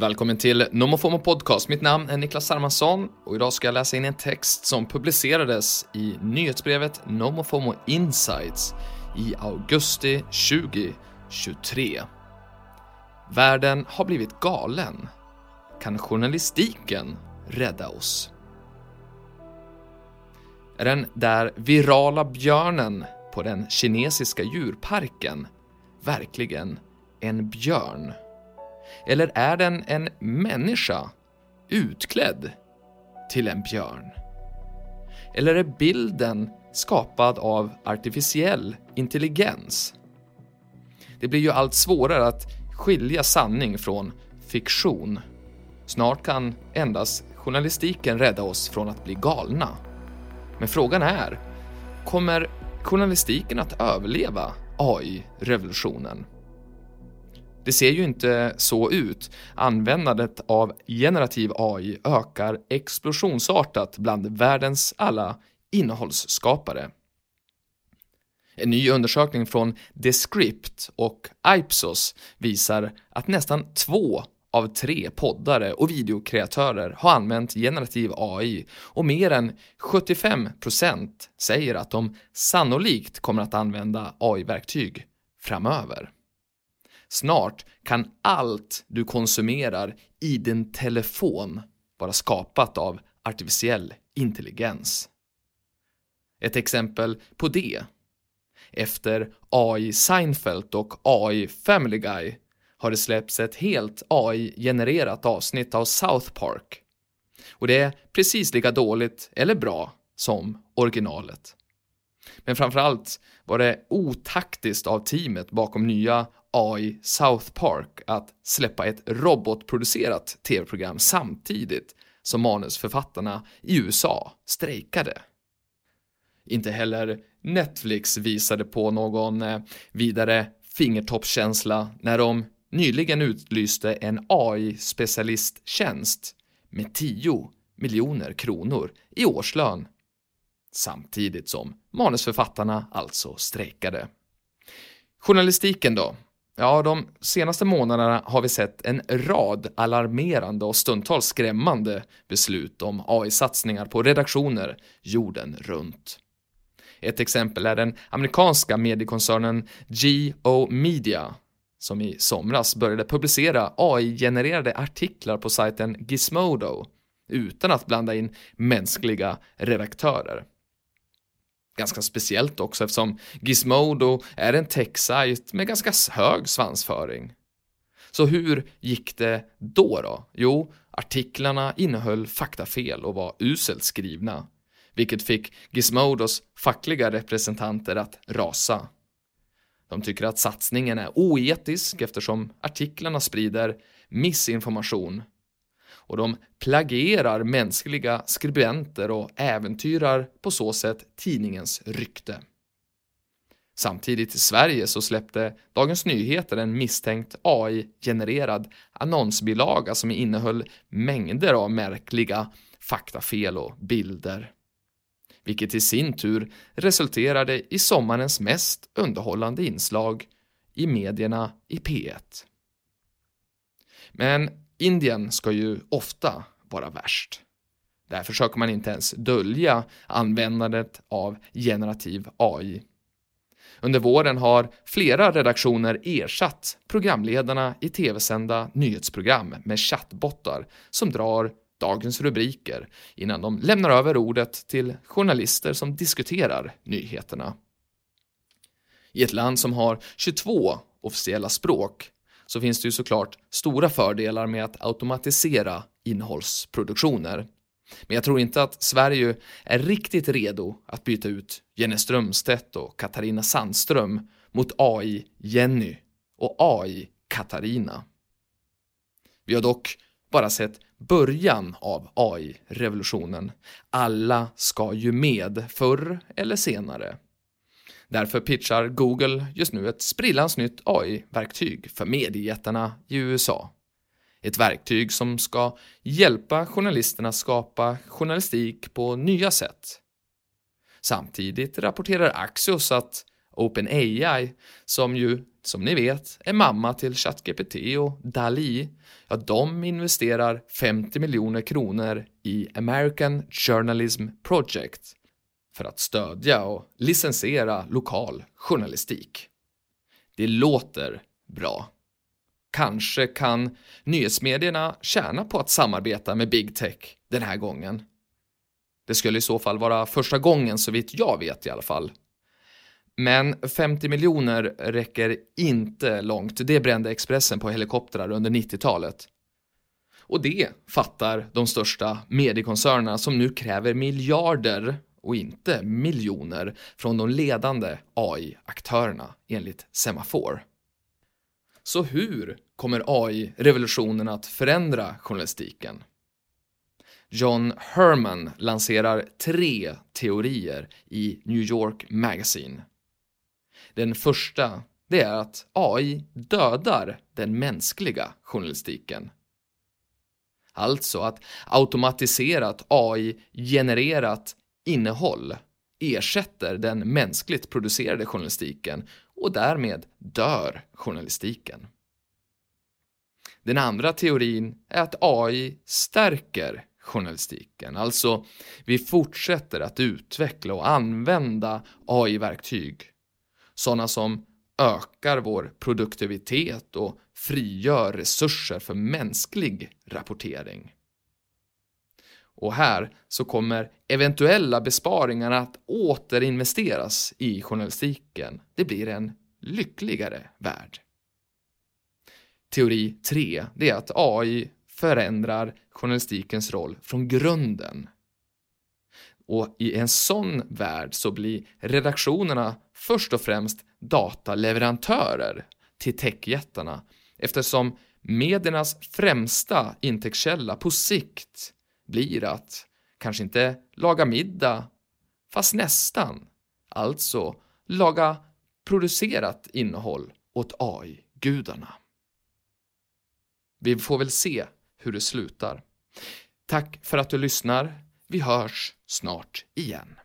Välkommen till Nomofomo Podcast. Mitt namn är Niklas Hermansson och idag ska jag läsa in en text som publicerades i nyhetsbrevet Nomofomo Insights i augusti 2023. Världen har blivit galen. Kan journalistiken rädda oss? Är den där virala björnen på den kinesiska djurparken verkligen en björn? Eller är den en människa utklädd till en björn? Eller är bilden skapad av artificiell intelligens? Det blir ju allt svårare att skilja sanning från fiktion. Snart kan endast journalistiken rädda oss från att bli galna. Men frågan är, kommer journalistiken att överleva AI-revolutionen? Det ser ju inte så ut. Användandet av generativ AI ökar explosionsartat bland världens alla innehållsskapare. En ny undersökning från Descript och Ipsos visar att nästan två av tre poddare och videokreatörer har använt generativ AI och mer än 75% säger att de sannolikt kommer att använda AI-verktyg framöver. Snart kan allt du konsumerar i din telefon vara skapat av artificiell intelligens. Ett exempel på det. Efter AI Seinfeld och AI Family Guy har det släppts ett helt AI-genererat avsnitt av South Park. Och det är precis lika dåligt eller bra som originalet. Men framförallt var det otaktiskt av teamet bakom nya AI South Park att släppa ett robotproducerat tv-program samtidigt som manusförfattarna i USA strejkade. Inte heller Netflix visade på någon eh, vidare fingertoppskänsla när de nyligen utlyste en AI-specialisttjänst med 10 miljoner kronor i årslön samtidigt som manusförfattarna alltså strejkade. Journalistiken då? Ja, de senaste månaderna har vi sett en rad alarmerande och stundtals skrämmande beslut om AI-satsningar på redaktioner jorden runt. Ett exempel är den amerikanska mediekoncernen GO Media som i somras började publicera AI-genererade artiklar på sajten Gizmodo utan att blanda in mänskliga redaktörer. Ganska speciellt också eftersom Gizmodo är en tech-sajt med ganska hög svansföring. Så hur gick det då då? Jo, artiklarna innehöll faktafel och var uselt skrivna, vilket fick Gizmodos fackliga representanter att rasa. De tycker att satsningen är oetisk eftersom artiklarna sprider missinformation och de plagierar mänskliga skribenter och äventyrar på så sätt tidningens rykte. Samtidigt i Sverige så släppte Dagens Nyheter en misstänkt AI-genererad annonsbilaga som innehöll mängder av märkliga faktafel och bilder. Vilket i sin tur resulterade i sommarens mest underhållande inslag i medierna i P1. Men Indien ska ju ofta vara värst. Där försöker man inte ens dölja användandet av generativ AI. Under våren har flera redaktioner ersatt programledarna i tv-sända nyhetsprogram med chattbottar som drar dagens rubriker innan de lämnar över ordet till journalister som diskuterar nyheterna. I ett land som har 22 officiella språk så finns det ju såklart stora fördelar med att automatisera innehållsproduktioner. Men jag tror inte att Sverige är riktigt redo att byta ut Jenny Strömstedt och Katarina Sandström mot AI Jenny och AI Katarina. Vi har dock bara sett början av AI-revolutionen. Alla ska ju med, förr eller senare. Därför pitchar Google just nu ett sprillans nytt AI-verktyg för mediejättarna i USA. Ett verktyg som ska hjälpa journalisterna skapa journalistik på nya sätt. Samtidigt rapporterar Axios att OpenAI, som ju som ni vet, är mamma till ChatGPT och DALI, ja, de investerar 50 miljoner kronor i American Journalism Project för att stödja och licensiera lokal journalistik. Det låter bra. Kanske kan nyhetsmedierna tjäna på att samarbeta med Big Tech den här gången. Det skulle i så fall vara första gången så vitt jag vet i alla fall. Men 50 miljoner räcker inte långt. Det brände Expressen på helikoptrar under 90-talet. Och det fattar de största mediekoncernerna som nu kräver miljarder och inte miljoner från de ledande AI-aktörerna enligt Semafor. Så hur kommer AI-revolutionen att förändra journalistiken? John Herman lanserar tre teorier i New York Magazine. Den första, det är att AI dödar den mänskliga journalistiken. Alltså att automatiserat AI-genererat innehåll ersätter den mänskligt producerade journalistiken och därmed dör journalistiken. Den andra teorin är att AI stärker journalistiken, alltså vi fortsätter att utveckla och använda AI-verktyg, sådana som ökar vår produktivitet och frigör resurser för mänsklig rapportering. Och här så kommer eventuella besparingar att återinvesteras i journalistiken. Det blir en lyckligare värld. Teori 3, det är att AI förändrar journalistikens roll från grunden. Och i en sån värld så blir redaktionerna först och främst dataleverantörer till techjättarna eftersom mediernas främsta intäktskälla på sikt blir att kanske inte laga middag, fast nästan. Alltså laga producerat innehåll åt AI-gudarna. Vi får väl se hur det slutar. Tack för att du lyssnar. Vi hörs snart igen.